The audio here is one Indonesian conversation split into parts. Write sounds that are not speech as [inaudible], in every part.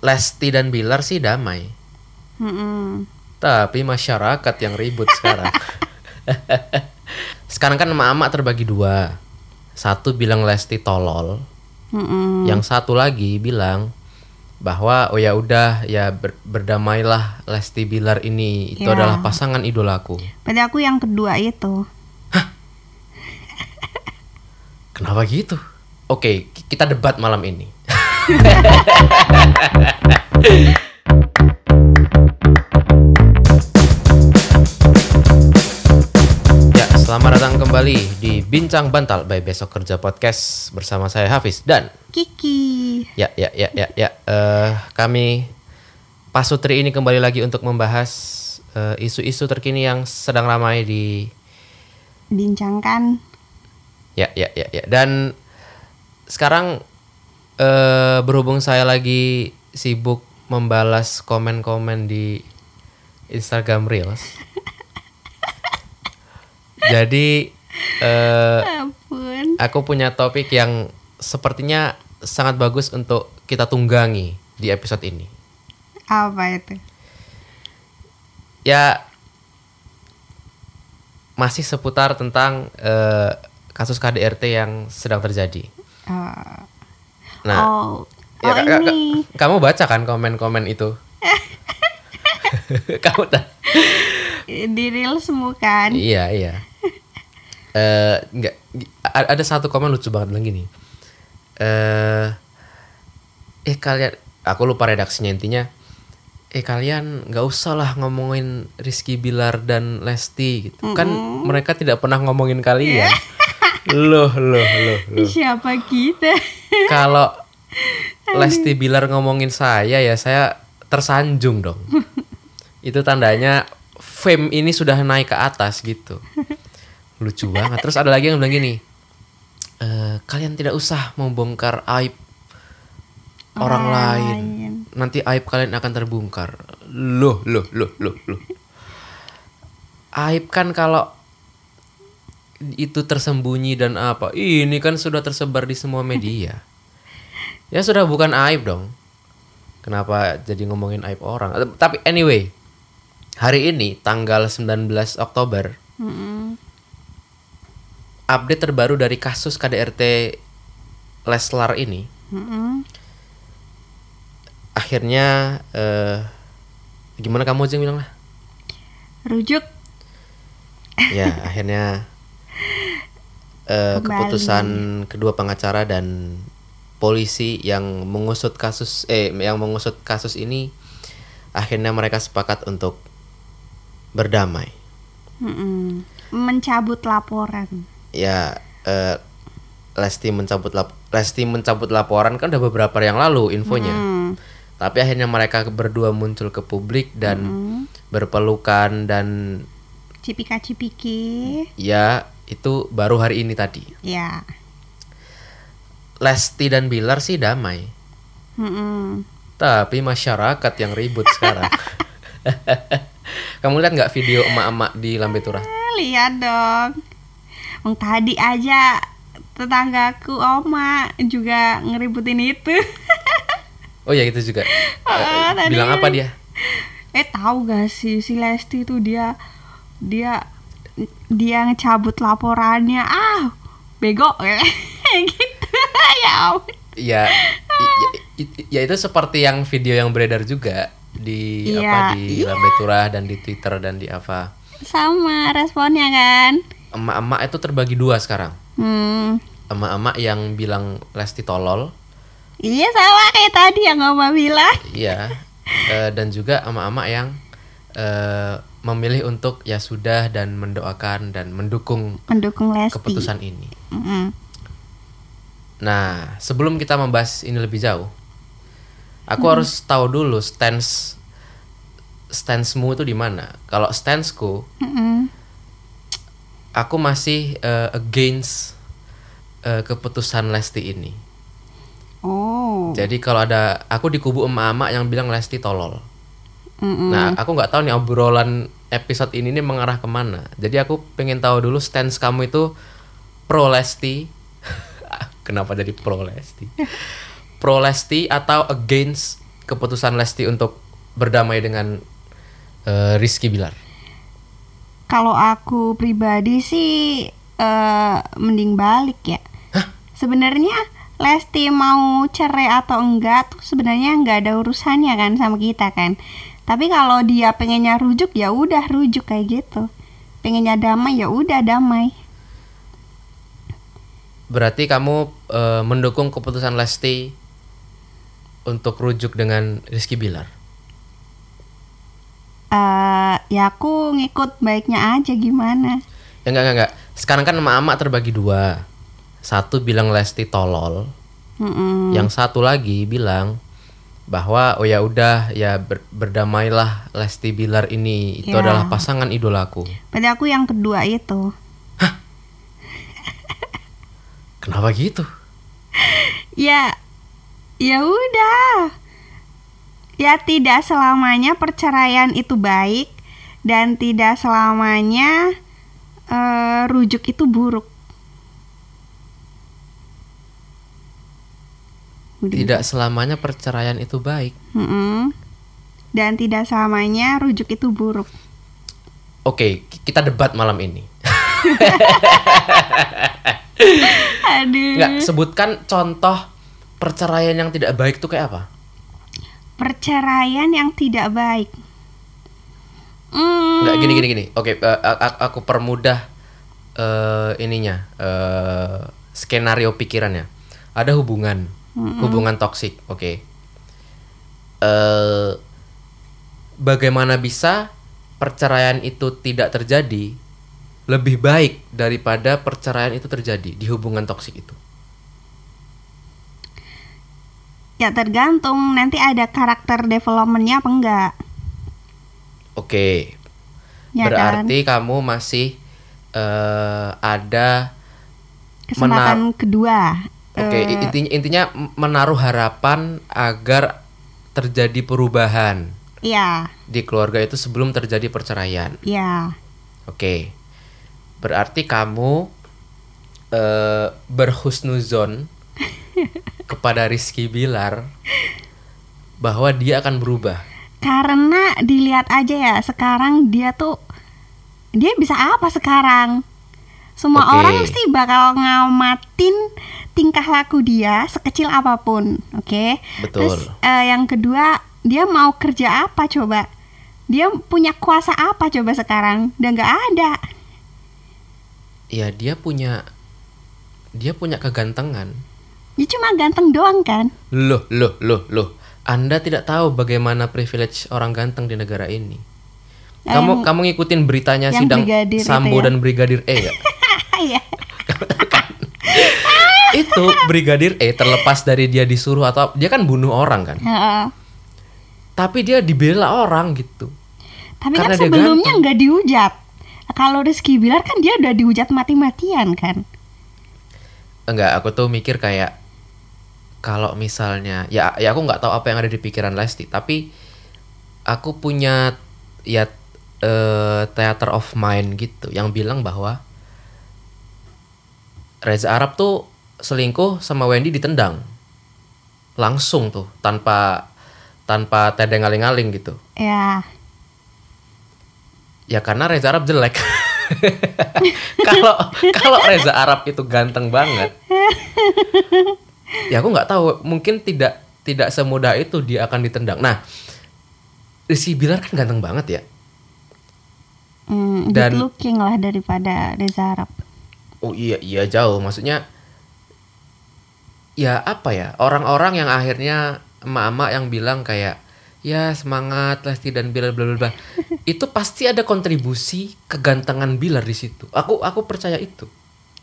Lesti dan Bilar sih damai. Mm-mm. Tapi masyarakat yang ribut sekarang. [laughs] sekarang kan emak-emak terbagi dua. Satu bilang Lesti tolol, Mm-mm. yang satu lagi bilang bahwa oh ya udah ya ber- berdamailah Lesti Bilar ini itu Ya. adalah pasangan idolaku. Berarti aku yang kedua itu. Kenapa gitu? Oke, ki- kita debat malam ini. [laughs] ya, selamat datang kembali di Bincang Bantal by Besok Kerja Podcast bersama saya Hafiz dan Kiki. ya ya ya ya ya eh, kami Pasutri ini kembali lagi untuk membahas eh, isu-isu terkini yang sedang ramai di Bincangkan. Ya, ya, ya, ya. Dan sekarang eh berhubung saya lagi sibuk membalas komen-komen di Instagram Reels. jadi eh Ampun. aku punya topik yang sepertinya sangat bagus untuk kita tunggangi di episode ini. Apa itu? Ya masih seputar tentang eh, kasus KDRT yang sedang terjadi. Eh, Nah, oh, Ya, oh ka- ka- ini. kamu baca kan komen-komen itu? [laughs] kamu tak? Di reels semua kan? Iya iya. Eh nggak a- ada satu komen lucu banget bilang gini. Eh eh kalian aku lupa redaksinya intinya. Eh kalian nggak usah lah ngomongin Rizky Bilar dan Lesti gitu. Kan mereka tidak pernah ngomongin kalian. loh loh loh loh. Siapa kita? Kalau Lesti Bilar ngomongin saya ya saya tersanjung dong. [laughs] Itu tandanya fame ini sudah naik ke atas gitu. Lucu banget. Terus ada lagi yang bilang gini. "Eh, kalian tidak usah membongkar aib orang lain. Nanti aib kalian akan terbongkar. Loh, loh, loh, loh, loh. Aib kan kalau itu tersembunyi dan apa? Ini kan sudah tersebar di semua media. Ya sudah bukan aib dong. Kenapa jadi ngomongin aib orang? Tapi anyway, hari ini tanggal 19 Oktober, Mm-mm. update terbaru dari kasus KDRT Leslar ini, Mm-mm. akhirnya eh, gimana kamu aja bilang lah? Rujuk. Ya, [laughs] akhirnya eh, keputusan kedua pengacara dan polisi yang mengusut kasus eh yang mengusut kasus ini akhirnya mereka sepakat untuk berdamai. Mm-mm. Mencabut laporan. Ya eh, Lesti mencabut lap Lesti mencabut laporan kan udah beberapa yang lalu infonya. Mm. Tapi akhirnya mereka berdua muncul ke publik dan berpelukan dan Cipika-cipiki. ya itu baru hari ini tadi. Ya. Lesti dan Bilar sih damai. Mm-mm. Tapi masyarakat yang ribut sekarang. [laughs] Kamu lihat nggak video emak-emak di Lambe Turah? Eh, Lihat dong. Wong tadi aja tetanggaku Oma juga ngeributin itu. [laughs] Oh ya itu juga. Eh, tadi- bilang apa dia? eh tahu gak sih si Lesti tuh dia dia dia ngecabut laporannya. Ah, bego [laughs] gitu. [laughs] ya. Ya, ya itu seperti yang video yang beredar juga di Iya, apa di iya. Lambe Turah dan di Twitter dan di apa. Sama responnya kan. Emak-emak itu terbagi dua sekarang. Hmm. Emak-emak yang bilang Lesti tolol, Iya sama kayak tadi yang Oma bilang. iya. [laughs] Eh, dan juga emak-emak yang eh, memilih untuk ya sudah dan mendoakan dan mendukung Mendukung Lesti. keputusan ini. Mm-mm. Nah, sebelum kita membahas ini lebih jauh, aku harus tahu dulu stance stancemu itu di mana. Kalau stanceku, Mm-mm. aku masih eh, against eh, keputusan Lesti ini. Oh. Jadi kalau ada aku di kubu emak-emak yang bilang Lesti tolol. Mm-mm. Nah, aku nggak tahu nih obrolan episode ini nih mengarah ke mana. Jadi aku pengen tahu dulu stance kamu itu pro Lesti. [laughs] Kenapa jadi pro Lesti? pro Lesti atau against keputusan Lesti untuk berdamai dengan eh, Rizky Bilar? Kalau aku pribadi sih eh, mending balik ya. Sebenarnya Lesti mau cerai atau enggak tuh sebenarnya nggak ada urusannya kan sama kita kan. Tapi kalau dia pengennya rujuk ya udah rujuk kayak gitu. Pengennya damai ya udah damai. Berarti kamu eh, mendukung keputusan Lesti untuk rujuk dengan Rizky Bilar? eh ya aku ngikut baiknya aja gimana. Ya enggak, enggak, enggak. Sekarang kan emak-emak terbagi dua. Satu bilang Lesti tolol, Mm-mm. yang satu lagi bilang bahwa oh ya udah ya ber- berdamailah Lesti Bilar ini itu Ya. adalah pasangan idolaku. Berarti aku yang kedua itu. Kenapa gitu? Ya, ya udah. Ya tidak selamanya perceraian itu baik dan tidak selamanya eh, rujuk itu buruk. Udah. Tidak selamanya perceraian itu baik. Mm-mm. Dan tidak selamanya rujuk itu buruk. Oke, ki- kita debat malam ini. [laughs] Aduh. Enggak, sebutkan contoh perceraian yang tidak baik itu kayak apa? Perceraian yang tidak baik. Hmm, Enggak gini gini gini. Oke, a- aku permudah eh, ininya eh, skenario pikirannya. Ada hubungan, hubungan toksik. Oke. Eh, bagaimana bisa perceraian itu tidak terjadi lebih baik daripada perceraian itu terjadi di hubungan toksik itu? Ya tergantung nanti ada karakter developmentnya apa enggak. Oke. Ya kan? Berarti kamu masih eh, ada Kesempatan kedua. Oke, i- intinya intinya menaruh harapan agar terjadi perubahan Iya, di keluarga itu sebelum terjadi perceraian. iya. Oke. Berarti kamu eh berhusnuzon [laughs] kepada Rizky Bilar bahwa dia akan berubah. Karena dilihat aja ya, sekarang dia tuh dia bisa apa sekarang? Semua Oke. orang mesti bakal ngamatin tingkah laku dia sekecil apa pun, oke? Betul. Terus eh, yang kedua, dia mau kerja apa coba? Dia punya kuasa apa coba sekarang? Udah nggak ada. Ya dia punya dia punya kegantengan. Dia cuma ganteng doang kan? Loh, loh, loh, loh. Anda tidak tahu bagaimana privilege orang ganteng di negara ini. Kamu yang- kamu ngikutin beritanya sidang brigadir Sambo ya? dan Brigadir E nggak? [laughs] Iya. [laughs] itu Brigadir E terlepas dari dia disuruh atau dia kan bunuh orang kan. Tapi dia dibela orang gitu. Tapi Karena kan sebelumnya nggak dihujat. Kalau Rizky Bilar kan dia udah dihujat mati-matian kan. Enggak, aku tuh mikir kayak kalau misalnya ya ya aku nggak tahu apa yang ada di pikiran Lesti, tapi aku punya ya eh, theater of mind gitu yang bilang bahwa Reza Arab tuh selingkuh sama Wendy ditendang. Langsung tuh tanpa tanpa tedeng aling-aling gitu. Ya. Ya karena Reza Arab jelek. [laughs] Kalau kalau Reza Arab itu ganteng banget. ya aku nggak tahu, mungkin tidak tidak semudah itu dia akan ditendang. Nah, Rizky Bilar kan ganteng banget ya. Hmm, Dan- good looking lah daripada Reza Arab. Oh iya iya jauh, maksudnya ya apa ya orang-orang yang akhirnya emak-emak yang bilang kayak ya semangat Lesti dan Bilar bla bla bla itu pasti ada kontribusi kegantengan Bilar di situ. Aku aku percaya itu.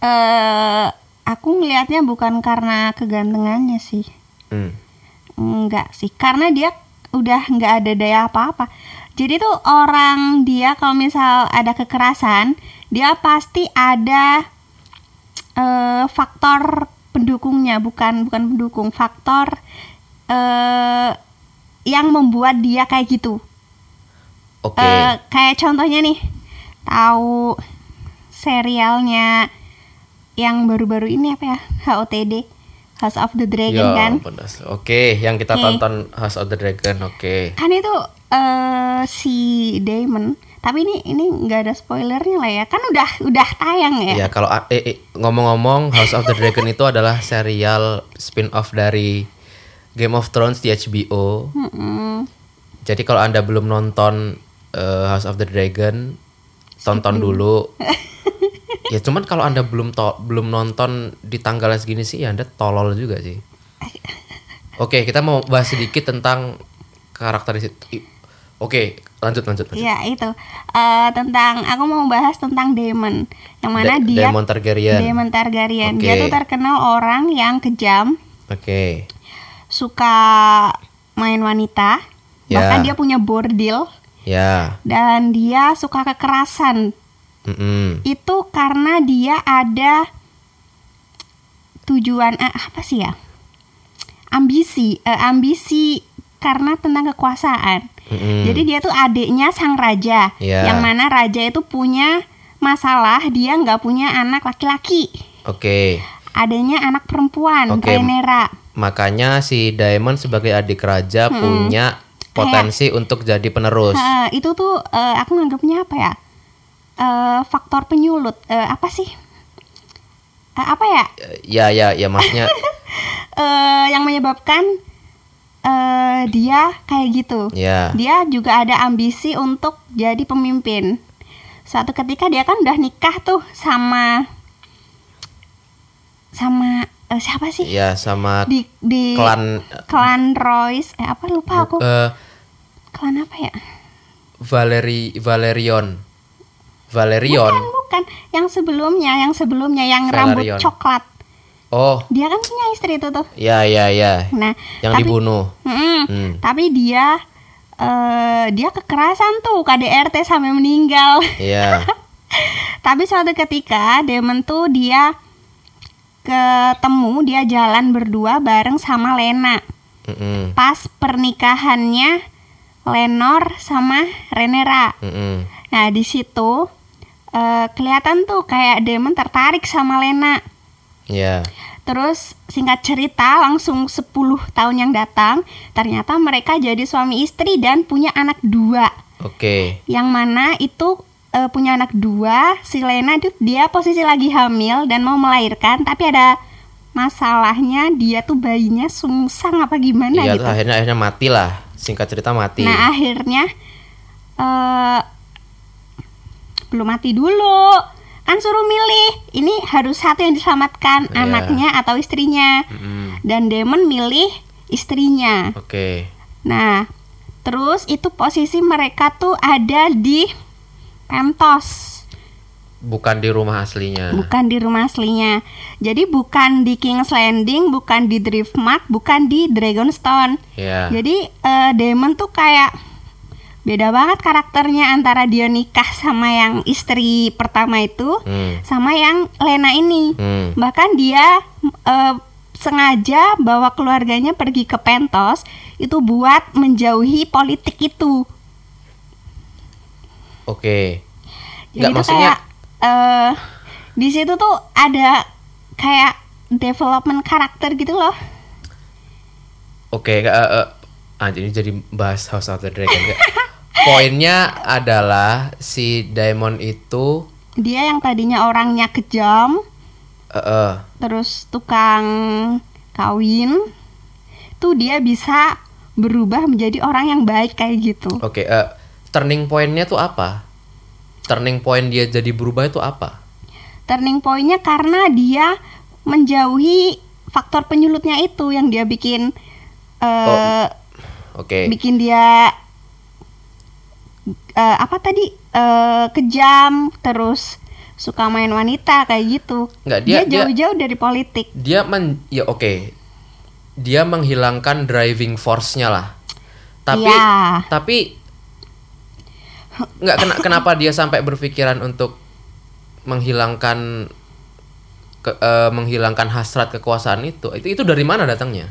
Eh, aku ngelihatnya bukan karena kegantengannya sih. Hmm. Enggak sih, karena dia udah nggak ada daya apa-apa. Jadi tuh orang dia kalau misal ada kekerasan, dia pasti ada eh, faktor pendukungnya, bukan bukan pendukung, faktor eh yang membuat dia kayak gitu. Oke. Eh, kayak contohnya nih, tahu serialnya yang baru-baru ini apa ya? HOTD. House of the Dragon Ya, kan. Oke, yang kita Oke. tonton House of the Dragon. Oke. kan itu eh si Damon tapi ini ini nggak ada spoilernya lah ya kan udah udah tayang ya Ya, kalau eh, eh, ngomong-ngomong House of the Dragon itu adalah serial spin-off dari Game of Thrones di HBO. Mm-mm. Jadi kalau Anda belum nonton eh, House of the Dragon, tonton dulu. [laughs] ya cuman kalau Anda belum to- belum nonton di tanggal segini sih ya Anda tolol juga sih. Oke, kita mau bahas sedikit tentang karakteristik. Oke, lanjut lanjut. lanjut. Iya itu Eh, tentang aku mau bahas tentang Damon yang mana Da- dia Daemon Targaryen. Daemon Targaryen dia Oke. tuh terkenal orang yang kejam Oke. Suka main wanita Ya. bahkan dia punya bordil Ya. dan dia suka kekerasan Mm-mm. itu karena dia ada tujuan eh, apa sih ya ambisi eh, ambisi karena tentang kekuasaan Mm-mm. jadi dia tuh adiknya sang raja Ya. yang mana raja itu punya masalah dia nggak punya anak laki-laki Oke. adanya anak perempuan Oke. Rhaenyra Makanya si Diamond sebagai adik raja punya potensi untuk jadi penerus. Ha, itu tuh eh, aku nganggapnya apa ya Eh, faktor penyulut Eh, apa sih Eh, apa ya Ya ya ya maksudnya [laughs] eh yang menyebabkan eh dia kayak gitu. ya. Dia juga ada ambisi untuk jadi pemimpin. Suatu ketika dia kan udah nikah tuh sama sama eh, siapa sih? Ya sama Di di klan klan Royce. Eh apa lupa aku. eh, Klan apa ya? Valeri Valerion. Valerion. Bukan, bukan. Yang sebelumnya, yang sebelumnya yang rambut Velaryon. coklat. Oh, Dia kan punya istri itu tuh. ya ya ya. Nah, Yang tapi- dibunuh. Mm-mm. Hmm. Tapi dia eh dia kekerasan tuh KDRT sampai meninggal. Iya. [laughs] Tapi suatu ketika Demon tuh dia ketemu dia jalan berdua bareng sama Lena. Mm-mm. Pas pernikahannya Lenor sama Renera. Mm-mm. Nah, di situ eh, kelihatan tuh kayak Demon tertarik sama Lena. Ya. Terus singkat cerita langsung 10 tahun yang datang ternyata mereka jadi suami istri dan punya anak dua. Oke. Yang mana itu eh, punya anak dua, si Lena itu dia posisi lagi hamil dan mau melahirkan tapi ada masalahnya dia tuh bayinya sungsang apa gimana Iya, gitu. akhirnya akhirnya mati lah. Singkat cerita mati. Nah, akhirnya eh belum mati dulu. Kan suruh milih. Ini harus satu yang diselamatkan, Iya. anaknya atau istrinya. Mm-mm. Dan Demon milih istrinya. Oke. Nah, terus itu posisi mereka tuh ada di Pentos, Bukan di rumah aslinya. bukan di rumah aslinya. Jadi bukan di King's Landing, bukan di Driftmark, bukan di Dragonstone. Ya. Jadi eh, Damon tuh kayak beda banget karakternya antara dia nikah sama yang istri pertama itu Hmm. sama yang Lena ini. Hmm. Bahkan dia eh, sengaja bawa keluarganya pergi ke Pentos itu buat menjauhi politik itu. Oke. Jadi Enggak tuh maksudnya kayak eh di situ tuh ada kayak development karakter gitu loh. Oke, eh, eh, ah, jadi jadi bahas House of the Dragon. Poinnya adalah si Diamond itu Dia yang tadinya orangnya kejam, eh, eh, terus tukang kawin tuh dia bisa berubah menjadi orang yang baik kayak gitu. oke, eh, turning pointnya tuh apa? Turning point dia jadi berubah itu apa? Turning pointnya karena dia menjauhi faktor penyulutnya itu yang dia bikin eh Oke. bikin dia eh, apa tadi eh, kejam terus suka main wanita kayak gitu. Nggak, dia- jauh-jauh dari politik. Dia men ya oke. Dia menghilangkan driving force-nya lah. Tapi Iya. tapi nggak kena, kenapa dia sampai berpikiran untuk menghilangkan ke- eh, menghilangkan hasrat kekuasaan itu? Itu itu dari mana datangnya?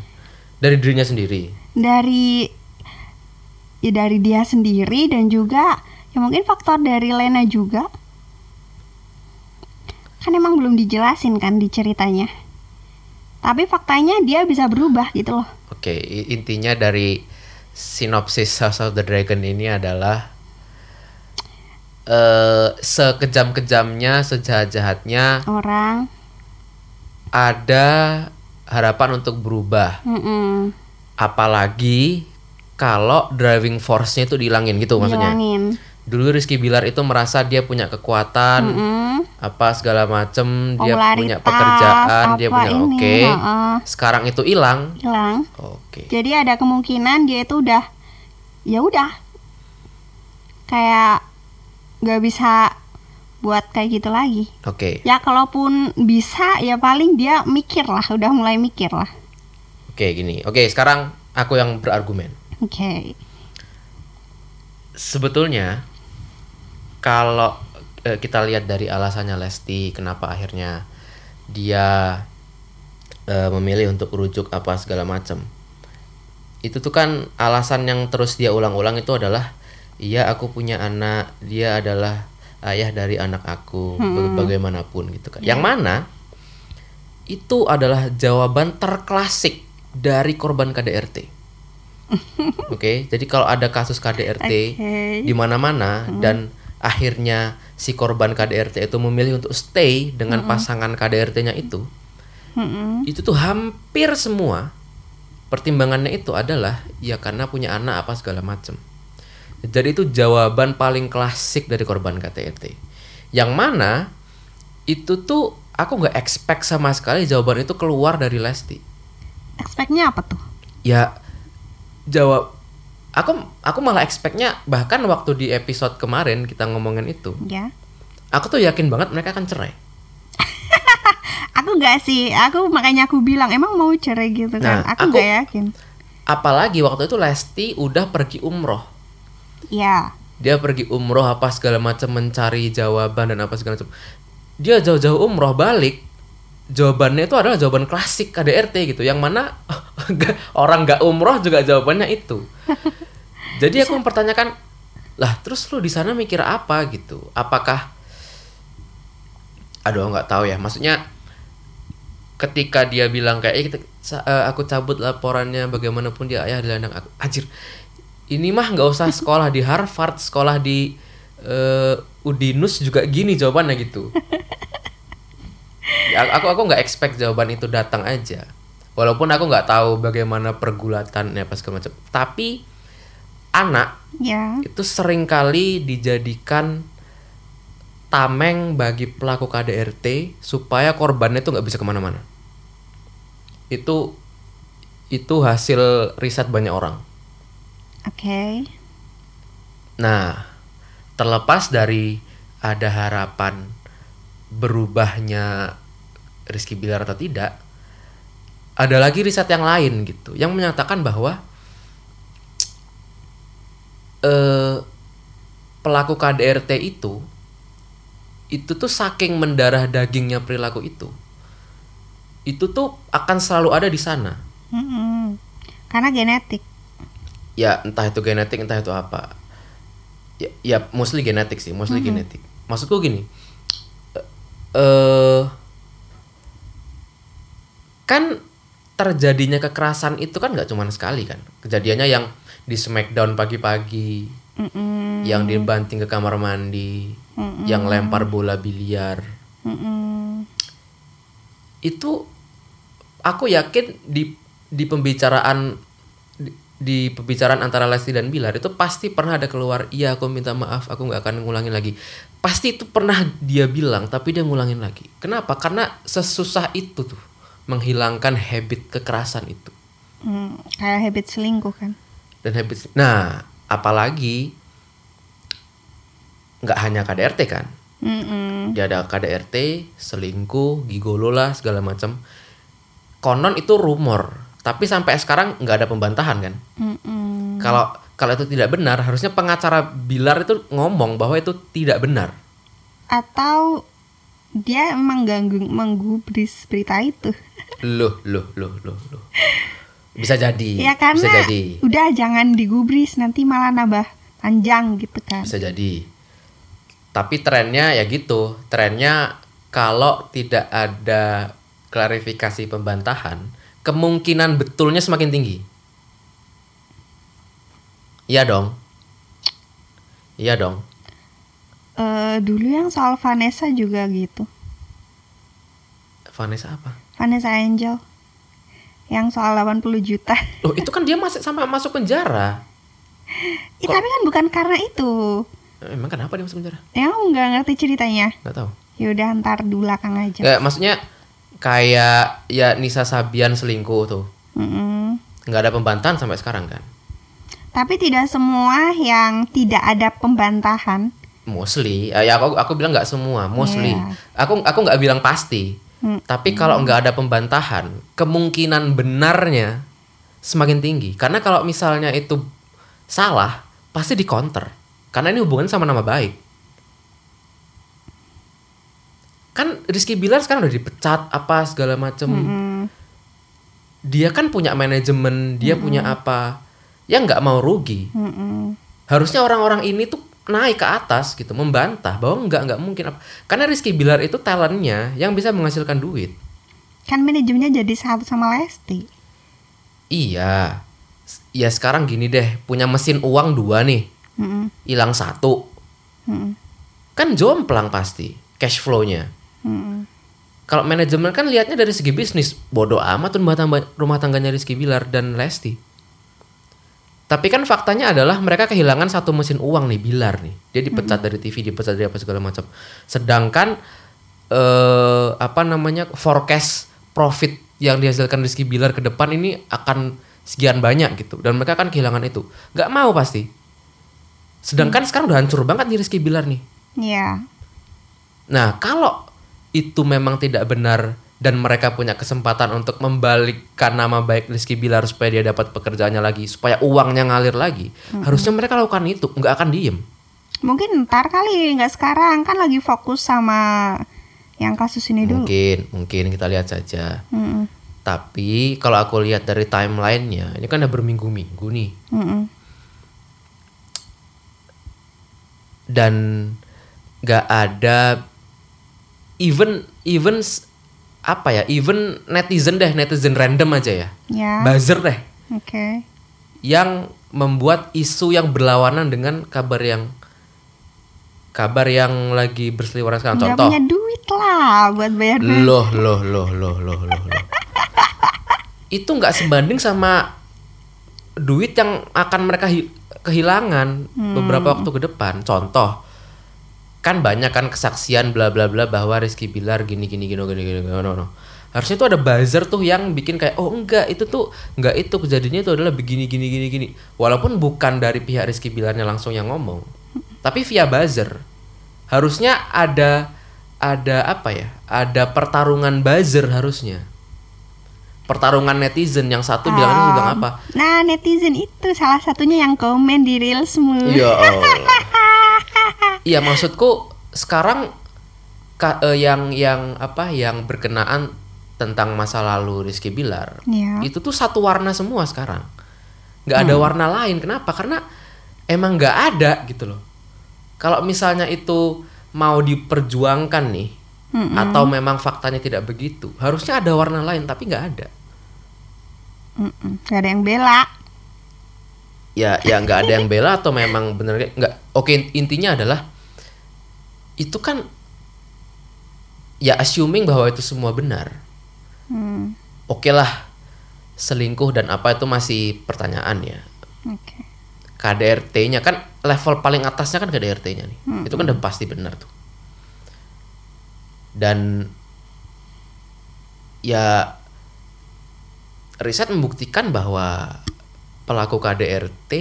Dari dirinya sendiri? Dari ya dari dia sendiri dan juga ya mungkin faktor dari Lena juga. Kan emang belum dijelasin kan di ceritanya. Tapi faktanya dia bisa berubah gitu loh. Oke, intinya dari sinopsis House of the Dragon ini adalah eh sekejam-kejamnya, sejahat-jahatnya Orang. ada harapan untuk berubah. Mm-mm. Apalagi kalau driving force-nya itu dihilangin gitu maksudnya. Dulu Rizky Bilar itu merasa dia punya kekuatan, Mm-mm. apa segala macem, dia punya pekerjaan, dia punya oke. heeh. Sekarang itu hilang. Hilang. Oke. Jadi ada kemungkinan dia itu udah ya udah kayak nggak bisa buat kayak gitu lagi. Oke. Ya kalaupun bisa ya paling dia mikir lah, udah mulai mikir lah. Oke, gini. Oke, sekarang aku yang berargumen. Oke. Sebetulnya kalau eh, kita lihat dari alasannya Lesti kenapa akhirnya dia eh, memilih untuk rujuk apa segala macam. Itu tuh kan alasan yang terus dia ulang-ulang itu adalah iya aku punya anak, dia adalah ayah dari anak aku baga- bagaimanapun gitu kan. Yang mana itu adalah jawaban terklasik dari korban KDRT. [laughs] Oke, jadi kalau ada kasus KDRT Oke. di mana-mana dan akhirnya si korban KDRT itu memilih untuk stay dengan pasangan KDRT-nya itu, Mm-mm. itu tuh hampir semua pertimbangannya itu adalah ya karena punya anak apa segala macem. Jadi itu jawaban paling klasik dari korban KDRT. Yang mana itu tuh aku nggak expect sama sekali jawaban itu keluar dari Lesti. Expect-nya apa tuh? ya jawab aku aku malah expectnya bahkan waktu di episode kemarin kita ngomongin itu Ya. aku tuh yakin banget mereka akan cerai [laughs] Aku nggak sih, aku makanya aku bilang emang mau cerai gitu kan. Nah, aku aku- nggak yakin. apalagi waktu itu Lesti udah pergi umroh Ya. dia pergi umroh apa segala macam mencari jawaban dan apa segala macam. Dia jauh-jauh umroh balik jawabannya itu adalah jawaban klasik KDRT gitu. Yang mana [laughs] orang nggak umroh juga jawabannya itu. [laughs] Jadi aku mempertanyakan lah terus lu di sana mikir apa gitu? Apakah aduh nggak tahu ya. Maksudnya ketika dia bilang kayak "Eh, kita- eh, aku cabut laporannya bagaimanapun dia ayah dari anak aku. Anjir ini mah nggak usah sekolah di Harvard sekolah di eh, Udinus juga gini jawabannya gitu. Ya, aku aku nggak expect jawaban itu datang aja. Walaupun aku nggak tahu bagaimana pergulatannya apa segala macam. Tapi anak Ya. itu sering kali dijadikan tameng bagi pelaku KDRT supaya korbannya itu nggak bisa ke mana-mana. Itu itu hasil riset banyak orang Oke. Nah, terlepas dari ada harapan berubahnya Rizky Bilar atau tidak, ada lagi riset yang lain gitu, yang menyatakan bahwa eh, pelaku KDRT itu itu tuh saking mendarah dagingnya perilaku itu, itu tuh akan selalu ada di sana. Mm-mm. Karena genetik. Ya entah itu genetik entah itu apa. Ya, ya mostly genetik sih mostly genetik. Maksudku gini eh eh, kan terjadinya kekerasan itu kan nggak cuma sekali kan. Kejadiannya yang di smackdown pagi-pagi Mm-mm. yang dibanting ke kamar mandi yang lempar bola biliar. Mm-mm. itu aku yakin di di pembicaraan di, pembicaraan antara Lesti dan Bilar itu pasti pernah ada keluar iya aku minta maaf aku nggak akan ngulangin lagi pasti itu pernah dia bilang tapi dia ngulangin lagi kenapa karena sesusah itu tuh menghilangkan habit kekerasan itu Mm, kayak habit selingkuh kan. dan habit nah apalagi nggak hanya KDRT kan Mm-mm. dia ada KDRT, selingkuh, gigolo lah segala macam. Konon itu rumor, tapi sampai sekarang nggak ada pembantahan kan. Kalau kalau itu tidak benar, harusnya pengacara Bilar itu ngomong bahwa itu tidak benar. Atau dia emang ganggu menggubris berita itu. Loh, loh, loh, loh, loh. Bisa jadi, ya karena bisa jadi, udah jangan digubris nanti malah nambah panjang gitu kan. bisa jadi. Tapi trennya ya gitu, trennya kalau tidak ada klarifikasi pembantahan, kemungkinan betulnya semakin tinggi. Iya dong. Iya dong. Eh, dulu yang soal Vanessa juga gitu. Vanessa apa? Vanessa Angel. Yang soal 80 juta. Loh, itu kan dia masih sampai masuk penjara. [laughs] Ih, tapi kan bukan karena itu. Eh, Emang kenapa dia masuk penjara? Ya nggak ngerti ceritanya. Nggak tahu. Ya udah ntar di belakang aja. Kayak maksudnya kayak ya Nisa Sabian selingkuh tuh. Nggak ada pembantahan sampai sekarang kan? Tapi tidak semua yang tidak ada pembantahan. Mostly, Eh, ya aku aku bilang nggak semua, mostly. Iya. Aku aku nggak bilang pasti. Hmm. Tapi kalau nggak ada pembantahan, kemungkinan benarnya semakin tinggi. Karena kalau misalnya itu salah, pasti di counter. Karena ini hubungan sama nama baik. Kan Rizky Bilar sekarang udah dipecat apa segala macem. Mm. Dia kan punya manajemen, dia punya apa? Ya nggak mau rugi. Mm-mm. harusnya orang-orang ini tuh naik ke atas gitu membantah bahwa nggak nggak mungkin apa karena Rizky Bilar itu talentnya yang bisa menghasilkan duit Kan manajemennya jadi satu sama Lesti. iya ya sekarang gini deh punya mesin uang dua nih hilang satu Mm-mm. kan jomplang pasti cash flow-nya Kalau manajemen kan lihatnya dari segi bisnis. Bodoh amat rumah tangga rumah tangganya Rizky Bilar dan Lesti. Tapi kan faktanya adalah mereka kehilangan satu mesin uang nih Bilar nih. Dia dipecat dari TV dipecat dari apa segala macam. Sedangkan eh apa namanya forecast profit yang dihasilkan Rizky Bilar ke depan ini akan sekian banyak gitu. Dan mereka kan kehilangan itu. Nggak mau pasti. Sedangkan sekarang udah hancur banget nih Rizky Bilar nih. Iya. Nah, kalau itu memang tidak benar dan mereka punya kesempatan untuk membalikkan nama baik Rizky Bilar supaya dia dapat pekerjaannya lagi, supaya uangnya ngalir lagi, harusnya mereka lakukan itu, nggak akan diem. Mungkin ntar kali nggak sekarang kan lagi fokus sama yang kasus ini dulu. Mungkin, mungkin kita lihat saja. Mm-mm. Tapi kalau aku lihat dari timelinenya, ini kan udah berminggu-minggu nih, Mm-mm. dan nggak ada even even apa ya, even netizen deh, netizen random aja ya, Ya. buzzer deh. Oke. yang membuat isu yang berlawanan dengan kabar yang kabar yang lagi berseliweran sekarang. Nggak contoh. punya duit lah buat bayar loh loh loh loh loh loh loh. [laughs] Itu nggak sebanding sama duit yang akan mereka hi- kehilangan beberapa waktu ke depan. Contoh kan banyak kan kesaksian bla bla bla bahwa Rizky Bilar gini gini gini gini gini no, no, no. harusnya tuh ada buzzer tuh yang bikin kayak oh enggak itu tuh enggak itu. Kejadiannya itu adalah begini gini gini gini. Walaupun bukan dari pihak Rizky Bilarnya langsung yang ngomong tapi via buzzer. Harusnya ada ada apa ya? Ada pertarungan buzzer harusnya. Pertarungan netizen yang satu bilangnya Um, bilang apa? Nah, netizen itu salah satunya yang komen di Reelsmu. Iya [laughs] Allah. Iya maksudku sekarang ka- eh, yang yang apa yang berkenaan tentang masa lalu Rizky Bilar Iya. itu tuh satu warna semua sekarang. Nggak ada warna lain. Kenapa? Karena emang nggak ada gitu loh. Kalau misalnya itu mau diperjuangkan nih atau memang faktanya tidak begitu harusnya ada warna lain tapi nggak ada. Gak ada yang bela. ya ya nggak ada yang bela atau memang bener nggak oke intinya adalah itu kan ya assuming bahwa itu semua benar. Hmm. oke lah selingkuh dan apa itu masih pertanyaan ya. Oke. KDRT-nya kan level paling atasnya kan KDRT-nya nih. Itu kan udah pasti benar tuh. Dan ya riset membuktikan bahwa pelaku KDRT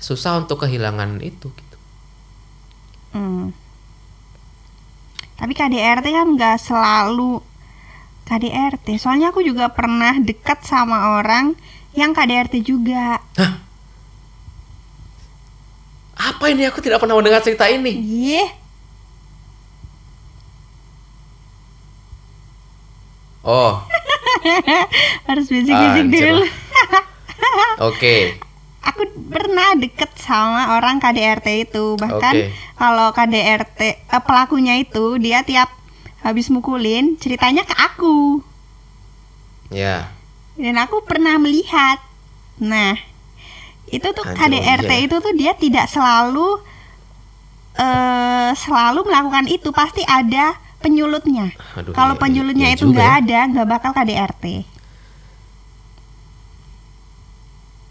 susah untuk kehilangan itu Hmm. Tapi KDRT kan nggak selalu KDRT. Soalnya aku juga pernah dekat sama orang yang KDRT juga. Apa ini aku tidak pernah mendengar cerita ini? Iya. Oh, [laughs] Harus bisik-bisik Anjir dulu. oke. [laughs] Aku pernah deket sama orang KDRT itu. Bahkan Oke. kalau KDRT eh, pelakunya itu dia tiap habis mukulin ceritanya ke aku Ya. dan aku pernah melihat nah itu tuh Anjir, KDRT iya. itu tuh dia tidak selalu eh selalu melakukan itu pasti ada penyulutnya kalau iya, penyulutnya iya itu nggak ya. ada nggak bakal KDRT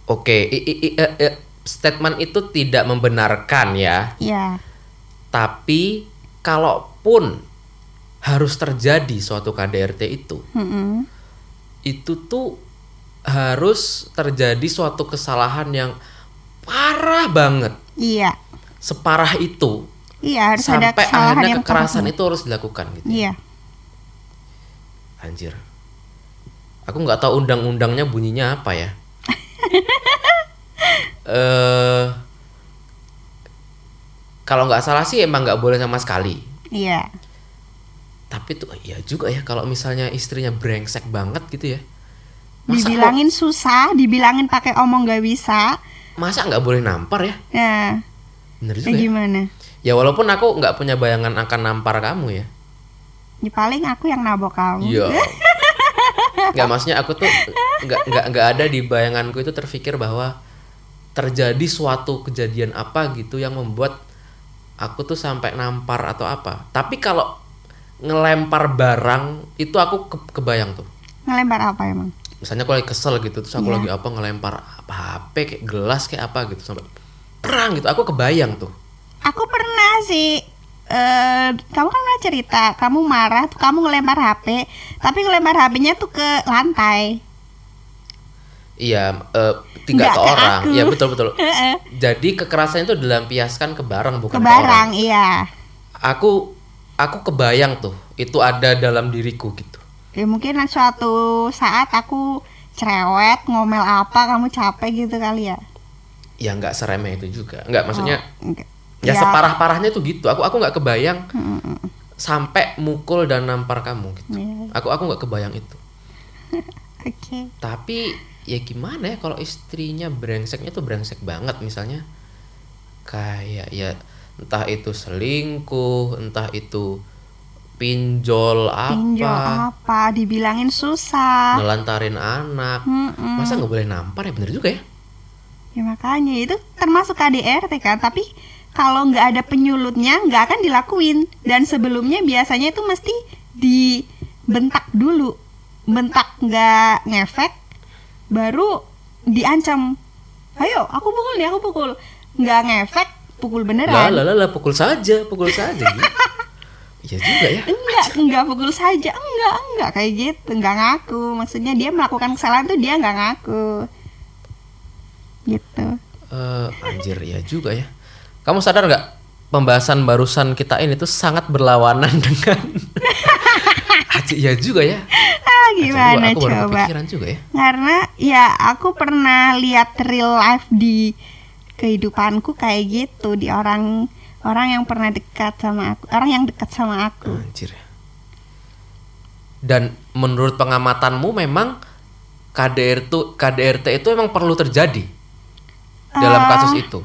Oke, i- i- i- eh, eh, statement itu tidak membenarkan ya. ya Tapi kalaupun harus terjadi suatu KDRT itu, Mm-mm. itu tuh harus terjadi suatu kesalahan yang parah banget, iya separah itu iya harus ada sampai kesalahan akhirnya yang kekerasan parah. itu harus dilakukan gitu. iya Anjir. Aku nggak tahu undang-undangnya bunyinya apa ya. Eh kalau nggak salah sih emang nggak boleh sama sekali. iya Tapi tuh ya juga ya kalau misalnya istrinya brengsek banget gitu ya. Masa dibilangin susah dibilangin pakai omong nggak bisa masa nggak boleh nampar ya? nah Bener ya juga. Ya. gimana ya walaupun aku nggak punya bayangan akan nampar kamu ya. ya paling aku yang nabok kamu Iya. [laughs] Nggak maksudnya aku tuh nggak nggak nggak ada di bayanganku itu terfikir bahwa terjadi suatu kejadian apa gitu yang membuat aku tuh sampai nampar atau apa. Tapi kalau ngelempar barang itu aku ke- kebayang tuh. ngelempar apa emang Misalnya aku lagi kesel gitu terus aku Iya. lagi apa ngelempar apa HP kayak gelas kayak apa gitu sampai perang gitu. Aku kebayang tuh. aku pernah sih eh kamu kan pernah cerita kamu marah tuh kamu ngelempar HP tapi ngelempar HP-nya tuh ke lantai Iya, eh, tidak Nggak ke ke orang. aku. Iya betul betul. [laughs] Jadi kekerasan itu dilampiaskan ke barang bukan ke ke barang orang. iya aku aku kebayang tuh itu ada dalam diriku gitu ya mungkin suatu saat aku cerewet ngomel apa kamu capek gitu kali ya ya nggak seremeh itu juga nggak maksudnya Oh, enggak. Ya, separah parahnya tuh gitu. Aku aku nggak kebayang Mm-mm. sampai mukul dan nampar kamu gitu. Iya. aku aku nggak kebayang itu. [laughs] Oke. Tapi ya gimana ya kalau istrinya brengseknya tuh brengsek banget misalnya. Kayak ya entah itu selingkuh entah itu pinjol apa. Pinjol apa dibilangin susah. Ngelantarin anak. Mm-mm. masa nggak boleh nampar ya? Bener juga ya. Ya makanya itu termasuk KDRT kan, tapi kalau nggak ada penyulutnya nggak akan dilakuin. Dan sebelumnya biasanya itu mesti dibentak dulu, bentak nggak ngefek, baru diancam. Ayo, aku pukul nih, aku pukul. Nggak ngefek, pukul beneran. lah lah lah, pukul saja pukul saja Iya juga ya Enggak, enggak pukul saja, enggak, enggak kayak gitu, enggak ngaku. Maksudnya dia melakukan kesalahan tuh dia nggak ngaku. Gitu. Eh, anjir ya juga ya kamu sadar nggak pembahasan barusan kita ini tuh sangat berlawanan [laughs] dengan Haji ya juga ya Ah, gimana aku baru coba? kepikiran juga ya Karena ya aku pernah lihat real life di kehidupanku kayak gitu di orang orang yang pernah dekat sama aku, orang yang dekat sama aku. anjir dan menurut pengamatanmu memang KDR itu KDRT itu emang perlu terjadi dalam Ah. kasus itu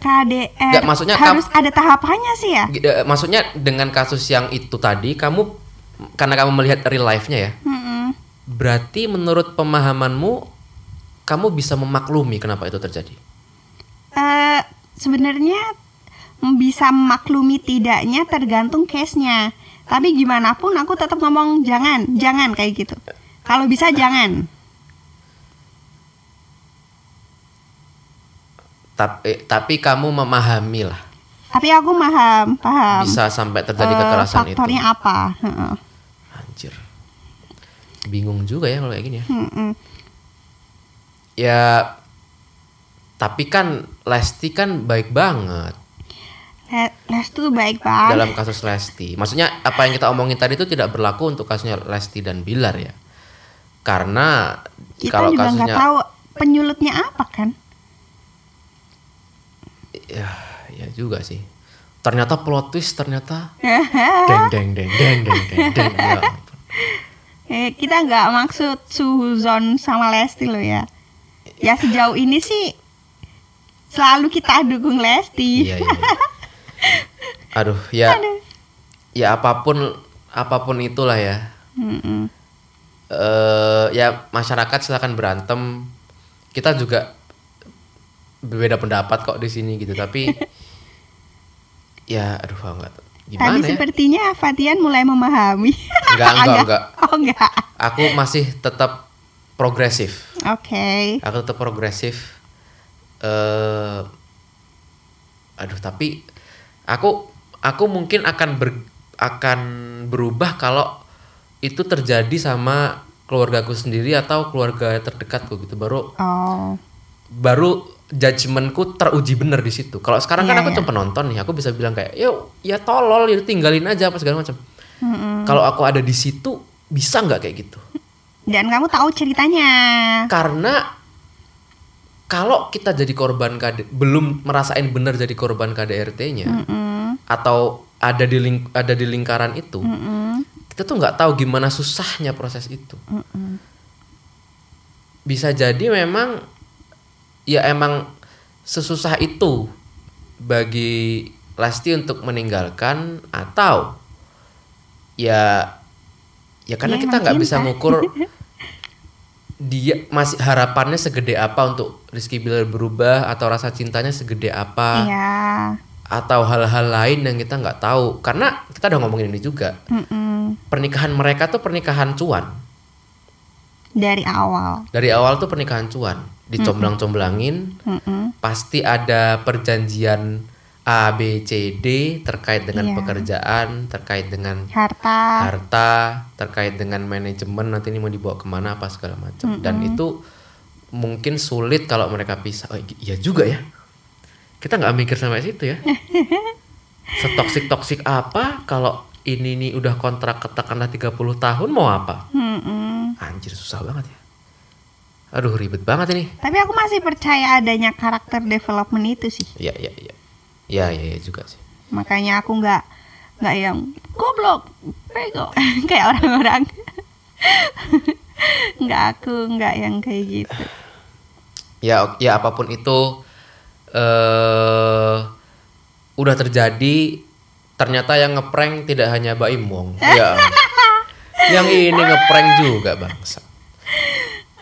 KDR Nggak, maksudnya harus ada tahapannya sih ya. Eh, maksudnya dengan kasus yang itu tadi kamu karena kamu melihat real life-nya ya Mm-mm. Berarti menurut pemahamanmu kamu bisa memaklumi kenapa itu terjadi? Eh, sebenarnya bisa maklumi tidaknya tergantung case-nya. Tapi gimana pun aku tetap ngomong jangan, jangan kayak gitu. Kalau bisa jangan. Tapi tapi kamu memahami lah Tapi aku paham, paham. bisa sampai terjadi eh, kekerasan itu. faktornya apa? Heeh. Anjir. Bingung juga ya kalau kayak gini ya. Mm-mm. Ya tapi kan Lesti kan baik banget Le- Les tuh baik banget. dalam kasus Lesti. Maksudnya apa yang kita omongin tadi itu tidak berlaku untuk kasusnya Lesti dan Bilar ya. Karena Kita kalau juga nggak kasusnya tahu penyulutnya apa kan? Ya ya juga sih. Ternyata plot twist ternyata [laughs] deng deng deng deng deng deng deng ya. Eh, kita nggak maksud Suzon sama Lesti loh ya. Ya sejauh ini sih selalu kita dukung Lesti. Iya, iya. [laughs] Aduh, ya ya apa pun apa pun itulah ya Mm-mm. eh ya masyarakat silakan berantem kita juga berbeda pendapat kok di sini gitu tapi [laughs] ya aduh enggak gimana Tapi ya sepertinya Fatian mulai memahami. enggak enggak enggak [laughs] Oh enggak. aku masih tetap progresif Oke. aku tetap progresif eh aduh tapi aku aku mungkin akan ber, akan berubah kalau itu terjadi sama keluargaku sendiri atau keluarga terdekatku gitu baru Oh. baru judgementku teruji bener di situ kalau sekarang kan Iya, aku iya. cuma penonton nih aku bisa bilang kayak yuk ya tolol ya tinggalin aja apa segala macam Mm-mm. kalau aku ada di situ bisa nggak kayak gitu Dan kamu tahu ceritanya. karena kalau kita jadi korban KD belum merasain benar jadi korban KDRT-nya Mm-mm. atau ada di ling- ada di lingkaran itu Mm-mm. kita tuh nggak tahu gimana susahnya proses itu Mm-mm. bisa jadi memang ya emang sesusah itu bagi Lesti untuk meninggalkan atau ya ya karena Ya, kita nggak bisa cinta. ngukur [laughs] dia masih harapannya segede apa untuk Rizky Bilar berubah atau rasa cintanya segede apa Iya. atau hal-hal lain yang kita nggak tahu karena kita udah ngomongin ini juga Mm-mm. pernikahan mereka tuh pernikahan cuan Dari awal. dari awal tuh pernikahan cuan dicomblang-comblangin Mm-mm. pasti ada perjanjian A B C D terkait dengan Iya. pekerjaan terkait dengan Harta. harta terkait dengan manajemen nanti ini mau dibawa ke mana apa segala macam dan itu mungkin sulit kalau mereka pisah oh, iya juga ya kita nggak mikir sampai situ ya [laughs] setoksik toksik apa kalau ini nih udah kontrak katakanlah 30 tahun mau apa Mm-mm. anjir susah banget ya aduh ribet banget ini. Tapi aku masih percaya adanya karakter development itu sih. ya ya ya ya ya, ya juga sih. Makanya aku nggak nggak yang goblok, bego. [laughs] Kayak orang-orang. [laughs] nggak aku nggak yang kayak gitu. ya ya apa pun itu eh udah terjadi ternyata yang ngeprank tidak hanya Baim Wong. Ya. [laughs] Yang ini ngeprank juga bangsa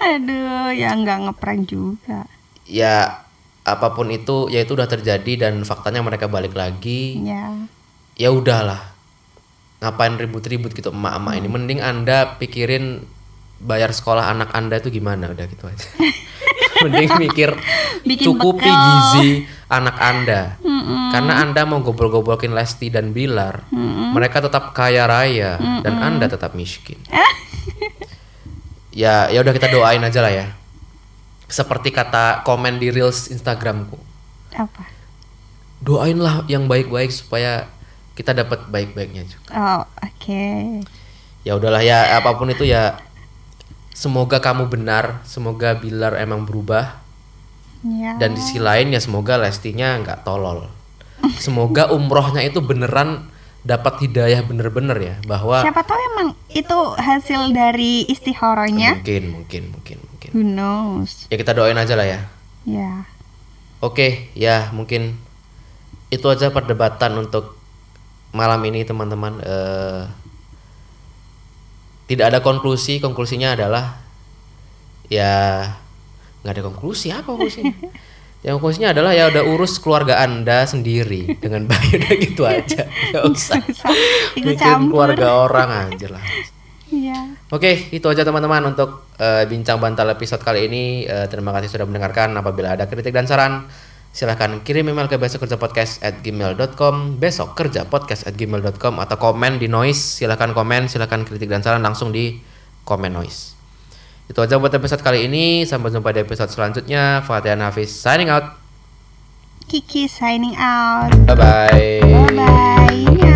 Aduh, ya nggak ngeprank juga. ya apa pun itu ya itu udah terjadi dan faktanya mereka balik lagi. Ya. ya udahlah. Ngapain ribut-ribut gitu emak-emak ini? Mending anda pikirin bayar sekolah anak anda itu gimana? Udah gitu aja. [laughs] Mending mikir Bikin cukupi bekal. gizi anak anda. Karena anda mau gobol-gobolkin Lesti dan Bilar. Mereka tetap kaya raya dan anda tetap miskin [laughs] ya ya udah kita doain aja lah ya seperti kata komen di reels Instagramku Apa? doainlah yang baik-baik supaya kita dapat baik-baiknya juga. Oh, oke. Ya udahlah ya apa pun itu ya semoga kamu benar, semoga Bilar emang berubah Ya. dan di sisi lain ya semoga Lestinya nggak tolol. Semoga umrohnya itu beneran dapat hidayah bener-bener ya bahwa Siapa tahu emang itu hasil dari istihoronya. mungkin mungkin mungkin mungkin. Who knows? Ya kita doain aja lah ya. Ya. Oke, ya mungkin itu aja perdebatan untuk malam ini teman-teman. Eh, tidak ada konklusi, konklusinya adalah ya nggak ada konklusi apa konklusinya? [laughs] Yang konklusinya adalah ya udah urus keluarga anda sendiri dengan [laughs] baik udah gitu aja, nggak usah bikin keluarga orang aja lah. Iya. Oke, itu aja teman-teman untuk eh, bincang bantal episode kali ini. Eh, terima kasih sudah mendengarkan. Apabila ada kritik dan saran, silahkan kirim email ke besok kerja podcast at gmail.com besok kerja podcast at gmail.com atau komen di noise silahkan komen silahkan kritik dan saran langsung di komen noise itu aja buat episode kali ini sampai jumpa di episode selanjutnya Fatihan Hafiz signing out Kiki signing out. bye bye Bye bye.